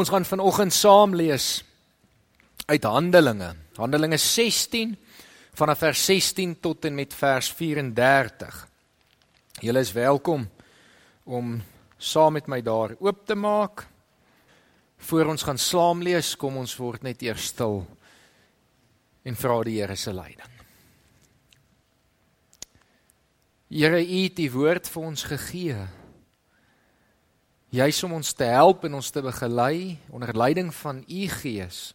Ons gaan vanoggend saam lees uit Handelinge. Handelinge 16 vanaf vers 16 tot en met vers 34. Julle is welkom om saam met my daar oop te maak. Voor ons gaan saam lees, kom ons word net eers stil en vra die Here se leiding. Here, U het die woord vir ons gegee juis om ons te help en ons te begelei onder leiding van u Gees.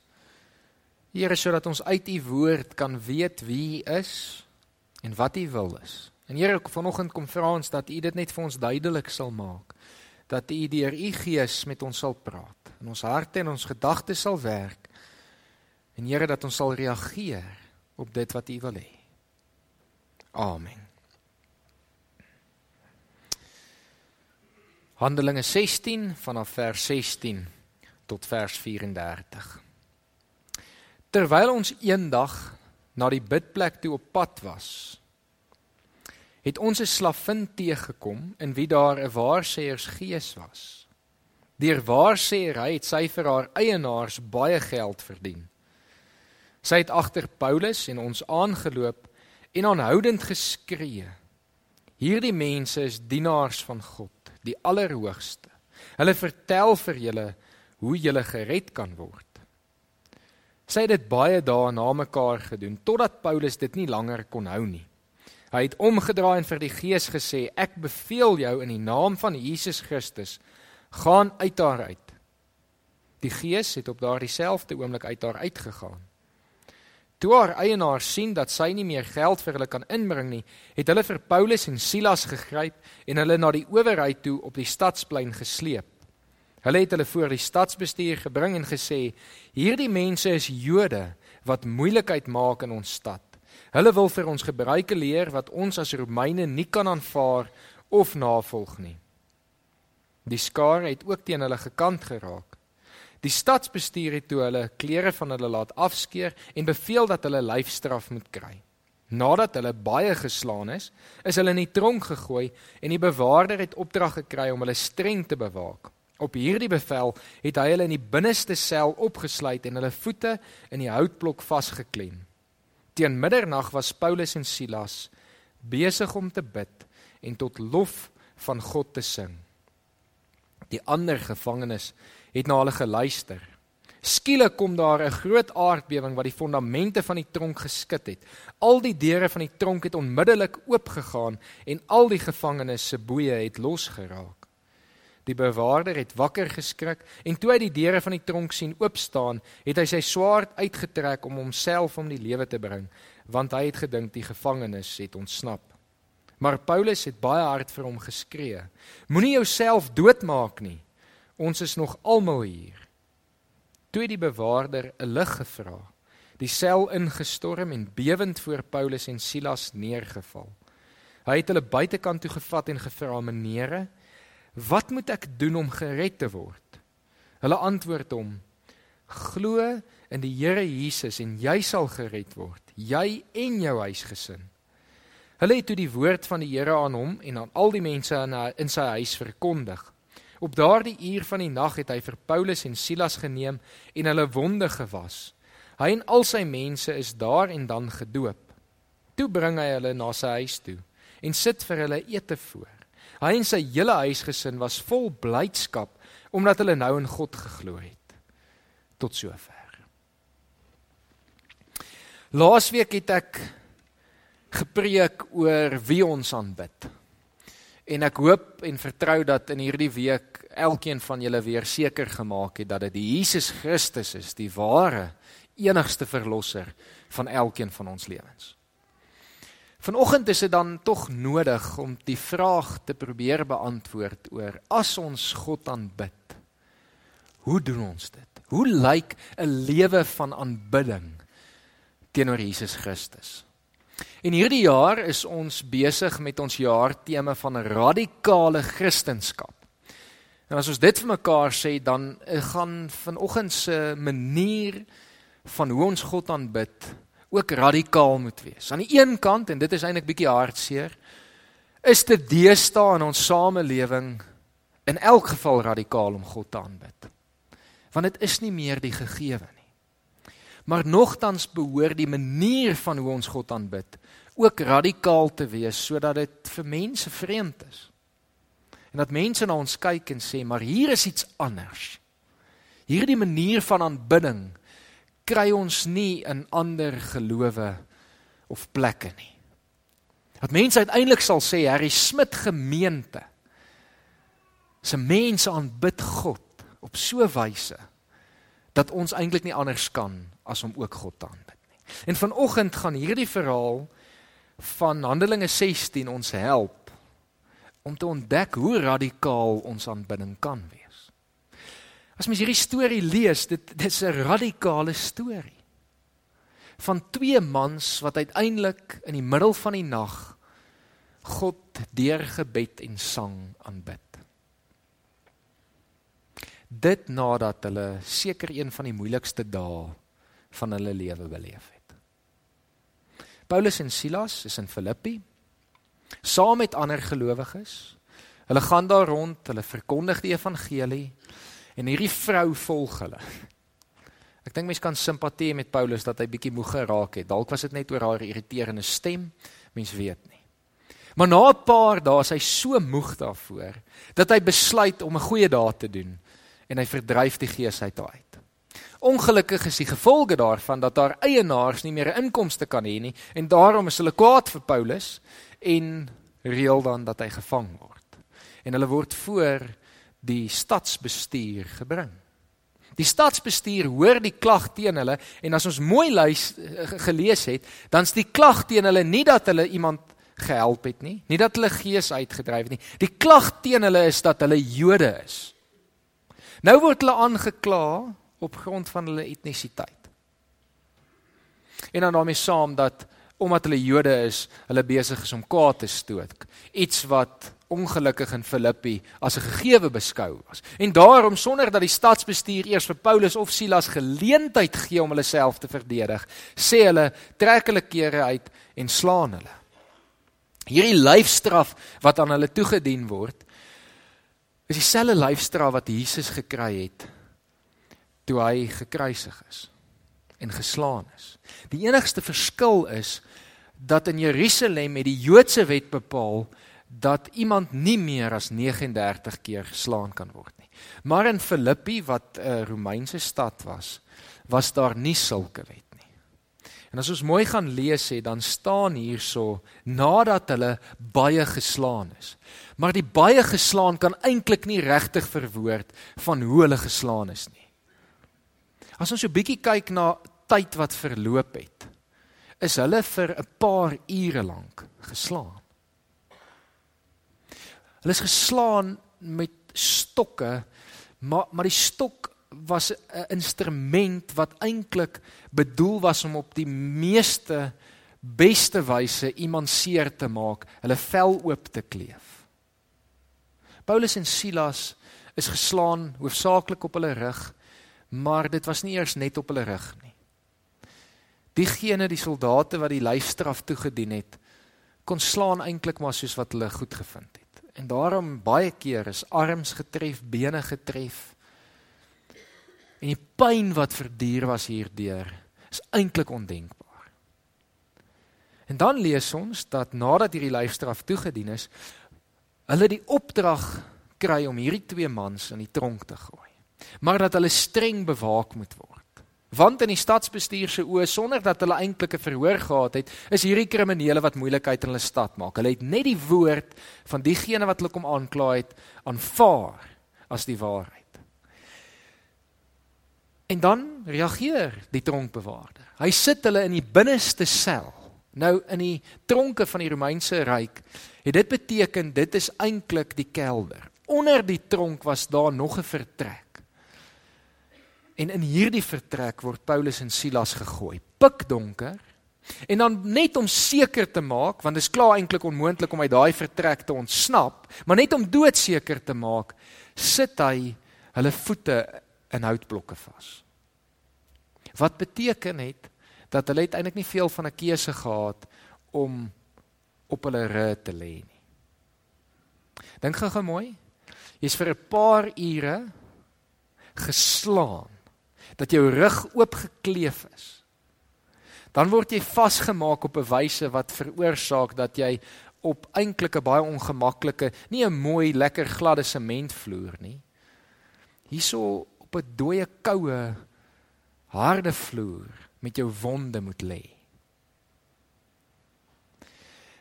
Here sodat ons uit u woord kan weet wie u is en wat u wil is. En Here, vanoggend kom vra ons dat u dit net vir ons duidelik sal maak. Dat u deur u Gees met ons sal praat. In ons harte en ons gedagtes sal werk. En Here dat ons sal reageer op dit wat u wil hê. Amen. Handelinge 16 vanaf vers 16 tot vers 34. Terwyl ons eendag na die bidplek toe op pad was, het ons 'n slavin teëgekom in wie daar 'n waarsêersgees was. Deur waarsêery het sy vir haar eienaars baie geld verdien. Sy het agter Paulus en ons aangeloop en aanhoudend geskree: Hierdie mense is dienaars van God die Allerhoogste. Hulle vertel vir julle hoe julle gered kan word. Sy het dit baie dae na mekaar gedoen totdat Paulus dit nie langer kon hou nie. Hy het omgedraai en vir die Gees gesê: "Ek beveel jou in die naam van Jesus Christus, gaan uit haar uit." Die Gees het op daardie selfde oomblik uit haar uitgegaan. Toe haar eienaars sien dat sy nie meer geld vir hulle kan inbring nie, het hulle vir Paulus en Silas gegryp en hulle na die owerheid toe op die stadsplein gesleep. Hulle het hulle voor die stadsbestuur gebring en gesê: "Hierdie mense is Jode wat moeilikheid maak in ons stad. Hulle wil vir ons gebruike leer wat ons as Romeine nie kan aanvaar of navolg nie." Die skare het ook teen hulle gekant geraak. Die stadsbestuur het toe hulle klere van hulle laat afskeer en beveel dat hulle lyfstraf moet kry. Nadat hulle baie geslaan is, is hulle in die tronk gegooi en die bewaarder het opdrag gekry om hulle streng te bewaak. Op hierdie bevel het hy hulle in die binneste sel opgesluit en hulle voete in die houtblok vasgeklem. Teen middernag was Paulus en Silas besig om te bid en tot lof van God te sing. Die ander gevangenes het na hulle geluister. Skielik kom daar 'n groot aardbewing wat die fondamente van die tronk geskit het. Al die deure van die tronk het onmiddellik oopgegaan en al die gevangenes se boeye het losgeraak. Die bewaarder het wakker geskrik en toe hy die deure van die tronk sien oop staan, het hy sy swaard uitgetrek om homself om die lewe te bring, want hy het gedink die gevangenes het ontsnap. Maar Paulus het baie hard vir hom geskree: Moenie jouself doodmaak nie. Ons is nog almal hier. Toe die bewaarder 'n lig gevra, die sel ingestorm en bewend voor Paulus en Silas neergeval. Hy het hulle buitekant toe gevat en gevra: "Menere, wat moet ek doen om gered te word?" Hulle antwoord hom: "Glo in die Here Jesus en jy sal gered word, jy en jou huisgesin." Hulle het toe die woord van die Here aan hom en aan al die mense in sy huis verkondig. Op daardie uur van die nag het hy vir Paulus en Silas geneem en hulle wonde gewas. Hy en al sy mense is daar en dan gedoop. Toe bring hy hulle na sy huis toe en sit vir hulle ete voor. Hy en sy hele huisgesin was vol blydskap omdat hulle nou in God geglo het. Tot sover. Laasweek het ek gepreek oor wie ons aanbid. En ek hoop en vertrou dat in hierdie week elkeen van julle weer seker gemaak het dat dit Jesus Christus is, die ware enigste verlosser van elkeen van ons lewens. Vanoggend is dit dan tog nodig om die vraag te probeer beantwoord oor as ons God aanbid. Hoe doen ons dit? Hoe lyk 'n lewe van aanbidding teenoor Jesus Christus? En hierdie jaar is ons besig met ons jaartema van radikale kristendom. En as ons dit vir mekaar sê, dan eh, gaan vanoggend se manier van hoe ons God aanbid ook radikaal moet wees. Aan die een kant en dit is eintlik bietjie hartseer, is dit deesdae in ons samelewing in elk geval radikaal om God te aanbid. Want dit is nie meer die gegewe nie. Maar nogtans behoort die manier van hoe ons God aanbid ook radikaal te wees sodat dit vir mense vreemd is. En dat mense na ons kyk en sê, "Maar hier is iets anders." Hierdie manier van aanbidding kry ons nie in ander gelowe of plekke nie. Dat mense uiteindelik sal sê, "Harry Smit gemeente se mense aanbid God op so 'n wyse dat ons eintlik nie anders kan as om ook God te aanbid nie." En vanoggend gaan hierdie verhaal van Handelinge 16 ons help om te ontdek hoe radikaal ons aanbidding kan wees. As mens hierdie storie lees, dit dis 'n radikale storie van twee mans wat uiteindelik in die middel van die nag God deur gebed en sang aanbid. Dit nadat hulle seker een van die moeilikste dae van hulle lewe beleef het. Paulus en Silas is in Filippi saam met ander gelowiges. Hulle gaan daar rond, hulle verkondig die evangelie en hierdie vrou volg hulle. Ek dink mense kan simpatie met Paulus dat hy bietjie moeg geraak het. Dalk was dit net oor haar irriterende stem, mens weet nie. Maar na 'n paar dae is hy so moeg daarvoor dat hy besluit om 'n goeie daad te doen en hy verdryf die gees uit haar uit. Ongelukkig is die gevolge daarvan dat haar eienaars nie meer 'n inkomste kan hê nie en daarom is hulle kwaad vir Paulus en reël dan dat hy gevang word. En hulle word voor die stadsbestuur gebring. Die stadsbestuur hoor die klag teen hulle en as ons mooi luis gelees het, dan's die klag teen hulle nie dat hulle iemand gehelp het nie, nie dat hulle gees uitgedryf het nie. Die klag teen hulle is dat hulle Jode is. Nou word hulle aangekla op grond van hulle etnisiteit. En dan daarmee saam dat omdat hulle Jode is, hulle besig is om kwaad te stoot. Iets wat ongelukkig in Filippi as 'n gegewe beskou was. En daarom sonder dat die stadsbestuur eers vir Paulus of Silas geleentheid gee om hulle self te verdedig, sê hulle trek hulle kere uit en slaan hulle. Hierdie lyfstraf wat aan hulle toegedien word, is dieselfde lyfstraf wat Jesus gekry het toe hy gekruisig is en geslaan is. Die enigste verskil is dat in Jerusalem het die Joodse wet bepaal dat iemand nie meer as 39 keer geslaan kan word nie. Maar in Filippi wat 'n Romeinse stad was, was daar nie sulke wet nie. En as ons mooi gaan lees hè, dan staan hierso nadat hulle baie geslaan is. Maar die baie geslaan kan eintlik nie regtig verwoord van hoe hulle geslaan is nie. As ons so 'n bietjie kyk na tyd wat verloop het, is hulle vir 'n paar ure lank geslaan. Hulle is geslaan met stokke, maar maar die stok was 'n instrument wat eintlik bedoel was om op die meeste beste wyse iemand seer te maak, hulle vel oop te kleef. Paulus en Silas is geslaan hoofsaaklik op hulle rug maar dit was nie eers net op hulle rug nie. Diegene die soldate wat die lyfstraf toegedien het, kon slaan eintlik maar soos wat hulle goed gevind het. En daarom baie keer is arms getref, bene getref. En die pyn wat verduur was hierdeur is eintlik ondenkbaar. En dan lees ons dat nadat hierdie lyfstraf toegedien is, hulle die opdrag kry om hierdie twee mans in die tronk te gooi maar dat hulle streng bewaak moet word. Want in die stadsbestuur se oë sonder dat hulle eintlik 'n verhoor gehad het, is hierdie kriminele wat moeilikheid in hulle stad maak. Hulle het net die woord van diegene wat hulle kom aankla het aanvaar as die waarheid. En dan reageer die tronkbewaarder. Hy sit hulle in die binneste sel. Nou in die tronke van die Romeinse ryk het dit beteken dit is eintlik die kelder. Onder die tronk was daar nog 'n vertrek. En in hierdie vertrek word Paulus en Silas gegooi. Pikdonker. En dan net om seker te maak, want dit is klaar eintlik onmoontlik om uit daai vertrek te ontsnap, maar net om doodseker te maak, sit hy hulle voete in houtblokke vas. Wat beteken het dat hulle eintlik nie veel van 'n keuse gehad om op hulle rug te lê nie. Dink gou-gou mooi. Jy's vir 'n paar ure geslaan, dat jou rug oopgekleef is, dan word jy vasgemaak op 'n wyse wat veroorsaak dat jy op eintlik 'n baie ongemaklike, nie 'n mooi lekker gladde sementvloer nie. Hierso op 'n dooie koue harde vloer met jou wonde moet lê.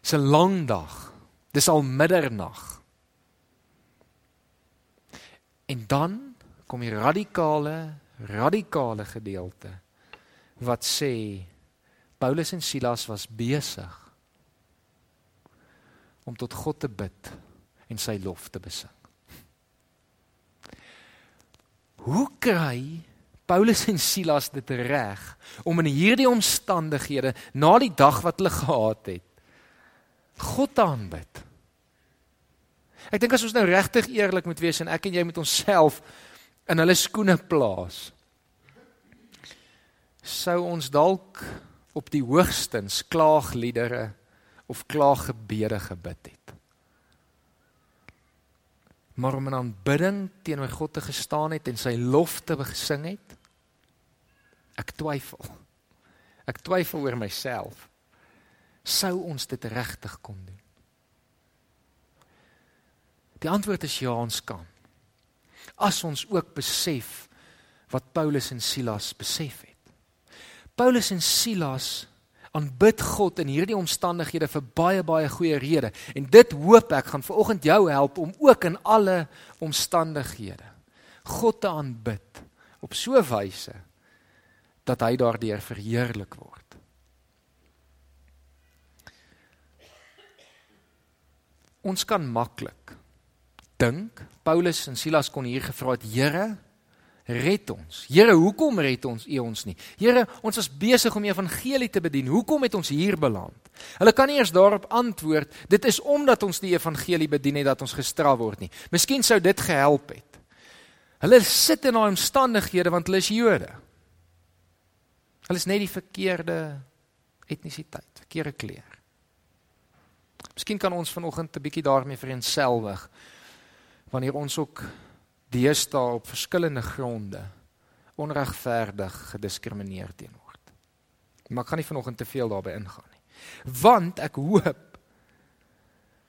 Dis 'n lang dag. Dis al middernag. En dan kom die radikale radikale gedeelte wat sê Paulus en Silas was besig om tot God te bid en sy lof te besing. Hoe kry Paulus en Silas dit reg om in hierdie omstandighede na die dag wat hulle gehad het God te aanbid? Ek dink as ons nou regtig eerlik moet wees en ek en jy moet onsself in hulle skoene plaas sou ons dalk op die hoogstens klaagliedere of klaaggebede gebid het. Maar om in aanbidding teenoor God te gestaan het en sy lof te gesing het, ek twyfel. Ek twyfel oor myself. Sou ons dit regtig kon doen? Die antwoord is ja, ons kan. As ons ook besef wat Paulus en Silas besef het. Paulus en Silas aanbid God in hierdie omstandighede vir baie baie goeie redes en dit hoop ek gaan vanoggend jou help om ook in alle omstandighede God te aanbid op so 'n wyse dat hy daardeur verheerlik word. Ons kan maklik dink Paulus en Silas kon hier gevra het Here red ons. Here, hoekom red ons U ons nie? Here, ons was besig om die evangelie te bedien. Hoekom het ons hier beland? Hulle kan nie eers daarop antwoord. Dit is omdat ons die evangelie bedien het dat ons gestraf word nie. Miskien sou dit gehelp het. Hulle sit in daai omstandighede want hulle is Jode. Hulle is net die verkeerde etnisiteit, verkeerde kleur. Miskien kan ons vanoggend 'n bietjie daarmee vereensgewig wanneer ons ook deesdae op verskillende gronde onregverdig gediskrimineer teen word. Maar ek gaan nie vanoggend te veel daarby ingaan nie. Want ek hoop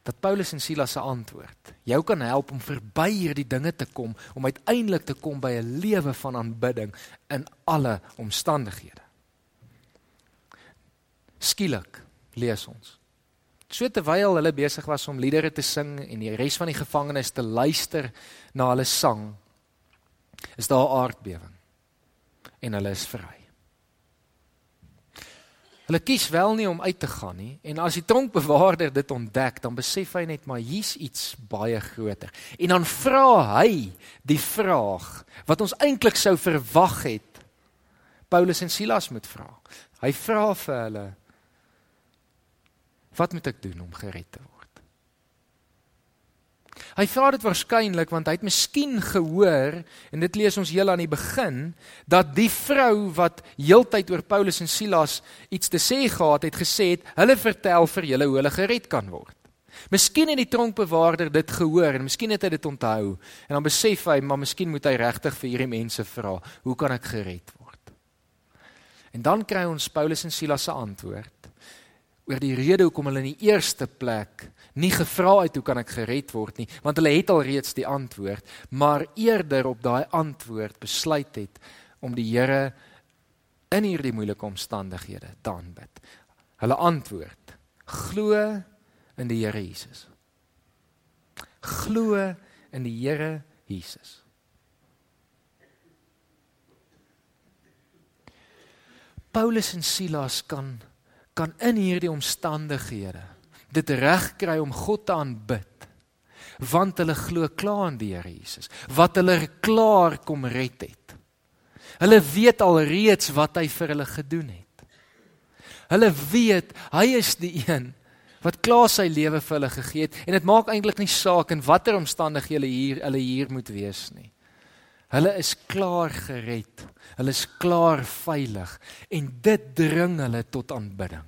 dat Paulus en Silas se antwoord jou kan help om verby hierdie dinge te kom om uiteindelik te kom by 'n lewe van aanbidding in alle omstandighede. Skielik lees ons So terwyl hulle besig was om liedere te sing en die res van die gevangenes te luister na hulle sang, is daar 'n aardbewing en hulle is vry. Hulle kies wel nie om uit te gaan nie en as die tronkbewaarder dit ontdek, dan besef hy net maar hier's iets baie groter. En dan vra hy die vraag wat ons eintlik sou verwag het Paulus en Silas moet vra. Hy vra vir hulle Wat moet ek doen om gered te word? Hy vra dit waarskynlik want hy het miskien gehoor en dit lees ons heel aan die begin dat die vrou wat heeltyd oor Paulus en Silas iets te sê gehad het gesê het hulle vertel vir julle hoe hulle gered kan word. Miskien het die tronkbewaarder dit gehoor en miskien het hy dit onthou en dan besef hy maar miskien moet hy regtig vir hierdie mense vra, hoe kan ek gered word? En dan kry ons Paulus en Silas se antwoord oor die rede hoekom hulle in die eerste plek nie gevra het hoe kan ek gered word nie, want hulle het al reeds die antwoord, maar eerder op daai antwoord besluit het om die Here in hierdie moeilike omstandighede te aanbid. Hulle antwoord: Glo in die Here Jesus. Glo in die Here Jesus. Paulus en Silas kan kan in hierdie omstandighede dit regkry om God te aanbid want hulle glo klaar in die Here Jesus. Wat hulle klaar kom red het. Hulle weet alreeds wat hy vir hulle gedoen het. Hulle weet hy is die een wat klaar sy lewe vir hulle gegee het. En dit maak eintlik nie saak in watter omstandighede hier hulle hier moet wees nie hulle is klaar gered Hulle is klaar veilig en dit dring hulle tot aanbidding.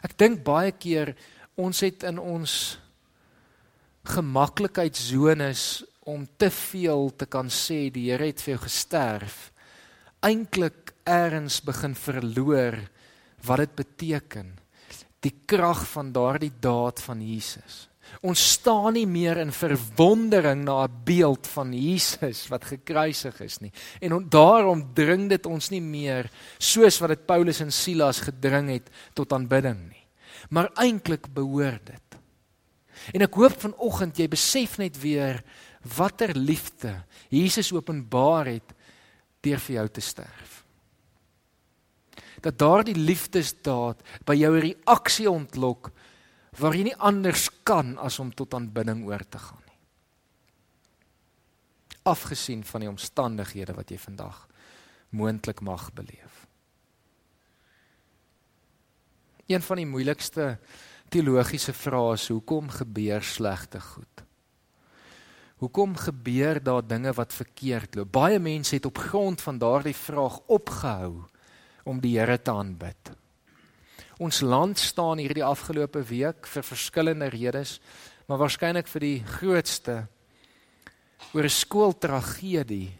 Ek dink baie keer ons het in ons gemaklikheidszones om te veel te kan sê die Here het vir jou gesterf, eintlik eers begin verloor wat dit beteken. Die krag van daardie daad van Jesus. Ons staan nie meer in verwondering na 'n beeld van Jesus wat gekruisig is nie. En on, daarom dring dit ons nie meer soos wat dit Paulus en Silas gedring het tot aanbidding nie. Maar eintlik behoort dit. En ek hoop vanoggend jy besef net weer watter liefde Jesus openbaar het deur vir jou te sterf. Dat daardie liefdesdaad by jou 'n reaksie ontlok waar jy nie anders kan as om tot aanbidding oor te gaan nie. Afgesien van die omstandighede wat jy vandag moontlik mag beleef. Een van die moeilikste teologiese vrae is hoekom gebeur slegte goed? Hoekom gebeur daar dinge wat verkeerd loop? Baie mense het op grond van daardie vraag opgehou om die Here te aanbid. Ons land staan hierdie afgelope week vir verskillende redes, maar waarskynlik vir die grootste oor 'n skooltragedie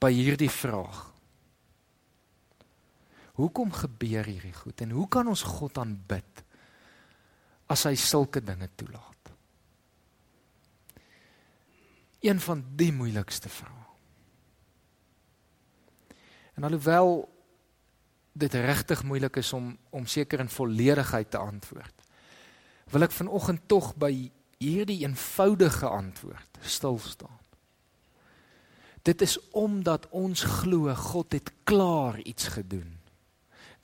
by hierdie vraag. Hoekom gebeur hierdie goed en hoe kan ons God aanbid as hy sulke dinge toelaat? Een van die moeilikste vrae. En alhoewel dit regtig moeilik is om om seker in volledigheid te antwoord. Wil ek vanoggend tog by hierdie eenvoudige antwoord stil staan. Dit is omdat ons glo God het klaar iets gedoen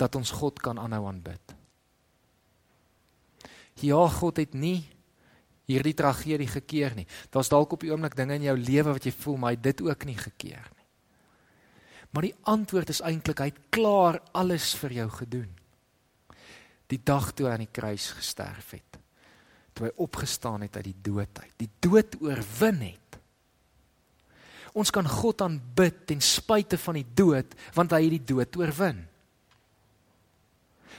dat ons God kan aanhou aanbid. Ja, God het nie hierdie tragedie gekeer nie. Daar's dalk op die oomblik dinge in jou lewe wat jy voel maar hy dit ook nie gekeer nie. Maar die antwoord is eintlik hy het klaar alles vir jou gedoen. Die dag toe hy aan die kruis gesterf het. Toe hy opgestaan het uit die dood uit. Die dood oorwin het. Ons kan God aanbid ten spyte van die dood want hy het die dood oorwin.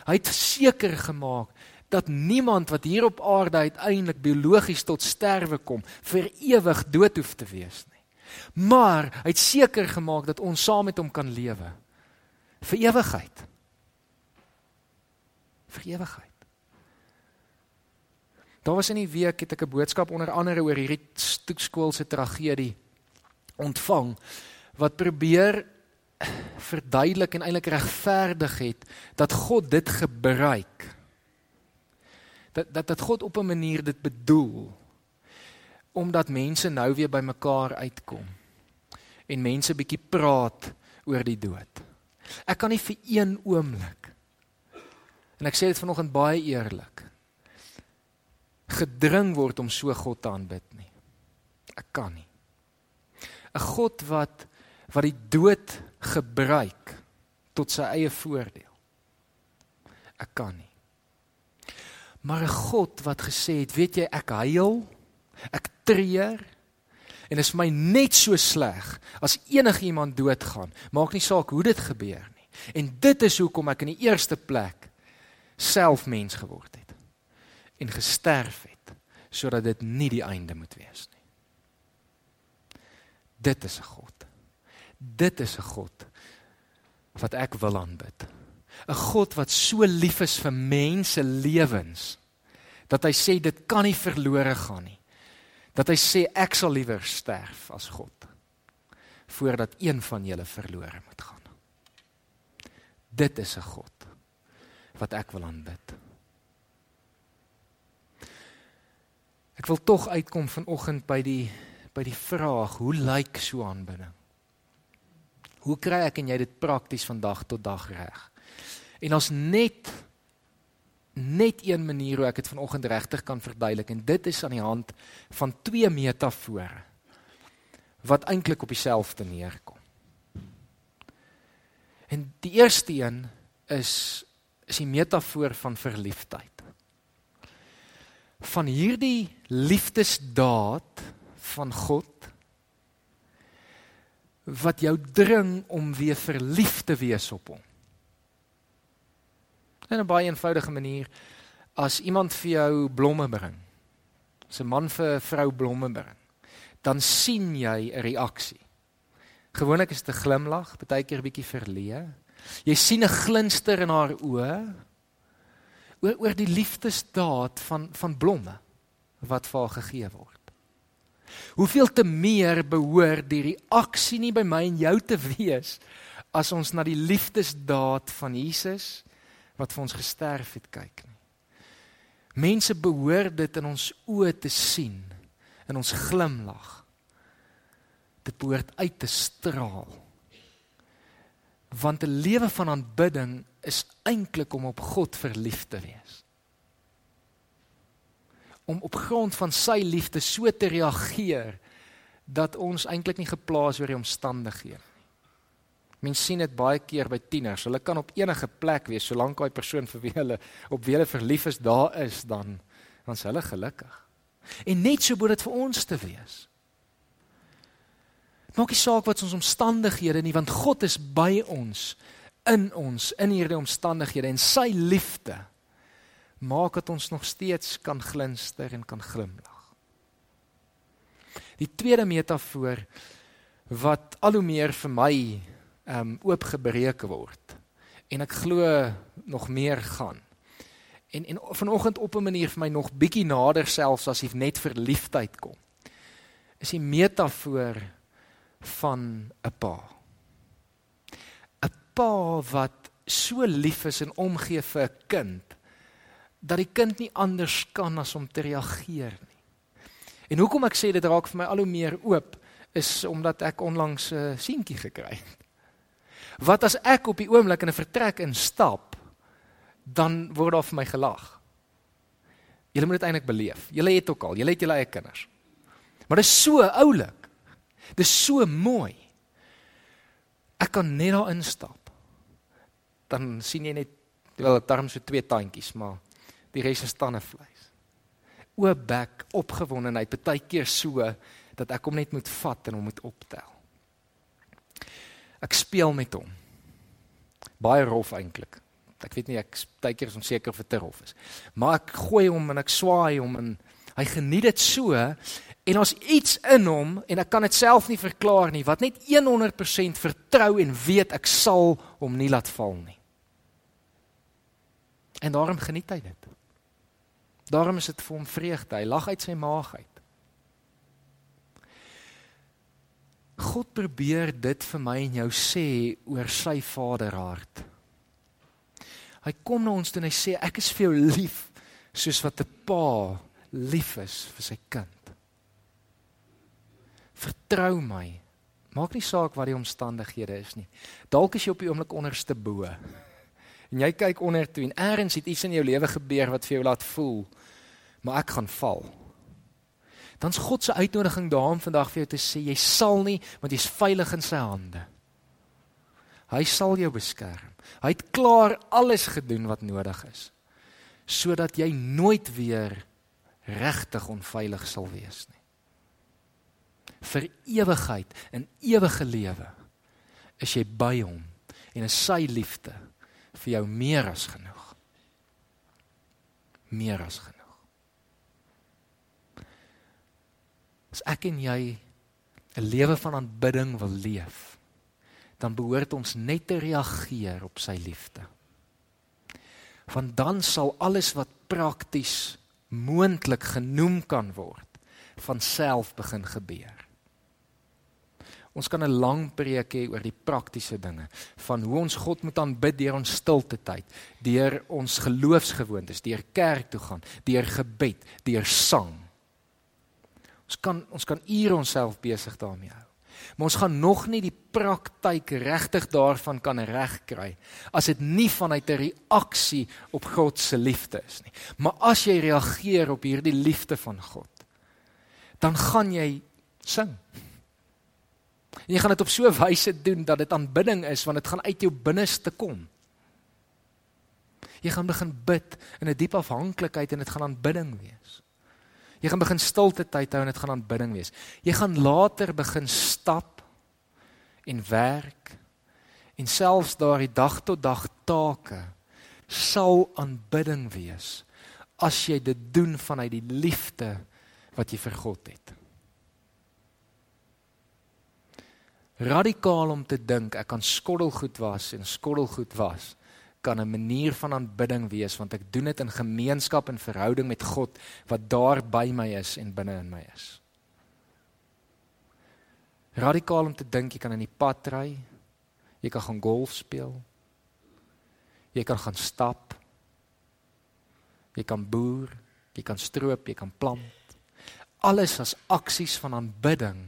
Hy het seker gemaak dat niemand wat hier op aarde uiteindelik biologies tot sterwe kom vir ewig dood hoef te wees nie. Maar hy het seker gemaak dat ons saam met hom kan lewe vir ewigheid. Vir ewigheid. Daar was in die week het ek 'n boodskap onder andere oor hierdie stoekskool se tragedie ontvang wat probeer verduidelik en eintlik regverdig het dat God dit gebruik. Dat dat dat God op 'n manier dit bedoel omdat mense nou weer bymekaar uitkom en mense bietjie praat oor die dood. Ek kan nie vir een oomblik en ek sê dit vanoggend baie eerlik gedring word om so God te aanbid nie. Ek kan nie. 'n God wat wat die dood gebruik tot sy eie voordeel. Ek kan nie. Maar 'n God wat gesê het, weet jy, ek huil Ek treur en is my net so sleg as enigiemand doodgaan. Maak nie saak hoe dit gebeur nie. En dit is hoekom ek in die eerste plek self mens geword het en gesterf het sodat dit nie die einde moet wees nie. Dit is 'n God. Dit is 'n God wat ek wil aanbid. 'n God wat so lief is vir mense lewens dat hy sê dit kan nie verlore gaan nie dat hy sê ek sal liewer sterf as God voordat een van julle verlore moet gaan. Dit is 'n God wat ek wil aanbid. Ek wil tog uitkom vanoggend by die by die vraag, hoe lyk so aanbidding? Hoe kry ek en jy dit prakties van dag tot dag reg? En ons net net een manier hoe ek dit vanoggend regtig kan verduidelik en dit is aan die hand van twee metafore wat eintlik op dieselfde neerkom. En die eerste een is is die metafoor van verliefdheid. Van hierdie liefdesdaad van God wat jou dring om weer verlief te wees op hom in 'n baie eenvoudige manier as iemand vir jou blomme bring. 'n man vir 'n vrou blomme bring, dan sien jy 'n reaksie. Gewoonlik is dit 'n glimlag, baie keer 'n bietjie verleë. Jy sien 'n glinster in haar oë oor oor die liefdesdaad van van blomme wat vir haar gegee word. Hoeveel te meer behoort die reaksie nie by my en jou te wees as ons na die liefdesdaad van Jesus wat vir ons gesterf het kyk nie. Mense behoort dit in ons oë te sien in ons glimlag. Dit behoort uit te straal. Want 'n lewe van aanbidding is eintlik om op God verlief te wees. Om op grond van sy liefde so te reageer dat ons eintlik nie geplaas oor die omstandighede nie. Mense sien dit baie keer by tieners. Hulle kan op enige plek wees solank daai persoon vir wie hulle op wie hulle verlief is daar is, dan dan is hulle gelukkig. En net so moet dit vir ons te wees. Maak nie saak wat ons omstandighede nie, want God is by ons in ons in hierdie omstandighede en sy liefde maak dat ons nog steeds kan glinster en kan glimlag. Die tweede metafoor wat al hoe meer vir my um, oopgebreek word en ek glo nog meer gaan en en vanoggend op 'n manier vir my nog bietjie nader selfs as if net verliefdheid kom. Is die metafoor van 'n pa. 'n Pa wat so lief is en omgee vir 'n kind dat die kind nie anders kan as om te reageer nie. En hoekom ek sê dit raak vir my al hoe meer oop is omdat ek onlangs 'n seentjie gekry het. Wat as ek op die oomblik in 'n vertrek instap dan word daar vir my gelag. Julle moet dit eintlik beleef. Julle het ook al, julle het julle eie kinders. Maar dit is so oulik. Dit is so mooi. Ek kan net daar instap. Dan sien jy net wel darm so twee tandjies, maar die res is tande vleis. Oop bek, opgewondenheid, baie keer so dat ek hom net moet vat en hom moet optel. Ek speel met hom. Baie rof eintlik. Ek weet nie ek baie keer is onseker of dit terhof is. Maar ek gooi hom en ek swaai hom en hy geniet dit so en ons iets in hom en ek kan dit self nie verklaar nie wat net 100% vertrou en weet ek sal hom nie laat val nie. En daarom geniet hy dit. Daarom is dit vir hom vreugde. Hy lag uit sy maag uit. God probeer dit vir my en jou sê oor sy vaderhart. Hy kom na ons toe en hy sê ek is vir jou lief soos wat 'n pa lief is vir sy kind. Vertrou my. Maak nie saak wat die omstandighede is nie. Dalk is jy op die oomblik onderste bo. En jy kyk onder toe en eers het iets in jou lewe gebeur wat vir jou laat voel maar ek gaan val. Dan's God se uitnodiging daarom vandag vir jou te sê jy sal nie want jy's veilig in sy hande. Hy sal jou beskerm. Hy het klaar alles gedoen wat nodig is sodat jy nooit weer regtig onveilig sal wees nie. Vir ewigheid in ewige lewe is jy by hom en is sy liefde vir jou meer as genoeg. Meer as genoeg. As ek en jy 'n lewe van aanbidding wil leef, dan behoort ons net te reageer op sy liefde. Want dan sal alles wat prakties moontlik genoem kan word van self begin gebeur. Ons kan 'n lang preek hê oor die praktiese dinge van hoe ons God moet aanbid deur ons stilte tyd, deur ons geloofsgewoontes, deur kerk toe gaan, deur gebed, deur sang. Ons kan ons kan ure onsself besig daarmee hou. Maar ons gaan nog nie die praktyk regtig daarvan kan regkry as dit nie vanuit 'n reaksie op God se liefde is nie. Maar as jy reageer op hierdie liefde van God, dan gaan jy sing. En jy gaan dit op so 'n wyse doen dat dit aanbidding is want dit gaan uit jou binneste kom. Jy gaan begin bid in 'n diep afhanklikheid en dit gaan aanbidding wees. Jy gaan begin stilte tyd hou en dit gaan aanbidding wees. Jy gaan later begin stap en werk en selfs daardie dag tot dag take sal aanbidding wees as jy dit doen vanuit die liefde wat jy vir God het. radikaal om te dink ek kan skottelgoed was en skottelgoed was kan 'n manier van aanbidding wees want ek doen dit in gemeenskap en verhouding met God wat daar by my is en binne in my is. Radikaal om te dink jy kan in die pad ry, jy kan gaan golf speel, jy kan gaan stap, jy kan boer, jy kan stroop, jy kan plant. Alles as aksies van aanbidding.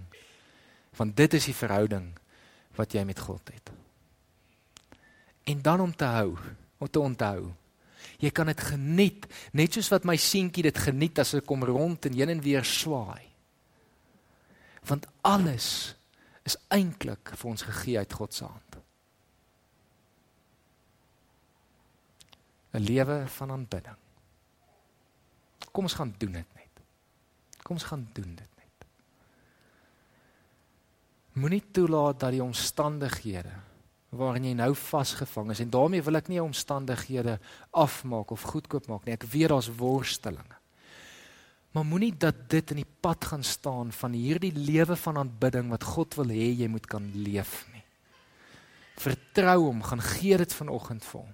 Want dit is die verhouding wat jy met God het. En dan om te hou, om te onthou. Jy kan dit geniet, net soos wat my seentjie dit geniet as ek kom rond en heen en weer swaai. Want alles is eintlik vir ons gegee uit God se hand. 'n Lewe van aanbidding. Kom ons gaan doen dit net. Kom ons gaan doen dit net. Moenie toelaat dat die omstandighede waarin jy nou vasgevang is en daarmee wil ek nie omstandighede afmaak of goedkoop maak nie. Ek weet daar's worstelinge. Maar moenie dat dit in die pad gaan staan van hierdie lewe van aanbidding wat God wil hê jy moet kan leef nie. Vertrou hom, gaan gee dit vanoggend vir hom.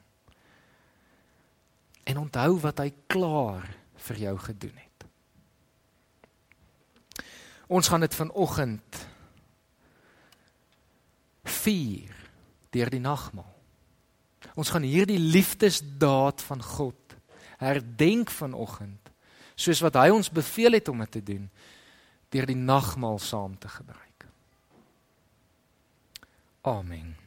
En onthou wat hy klaar vir jou gedoen het. Ons gaan dit vanoggend vier deur die nagmaal. Ons gaan hierdie liefdesdaad van God herdenk vanoggend soos wat hy ons beveel het om dit te doen deur die nagmaal saam te gebruik. Amen.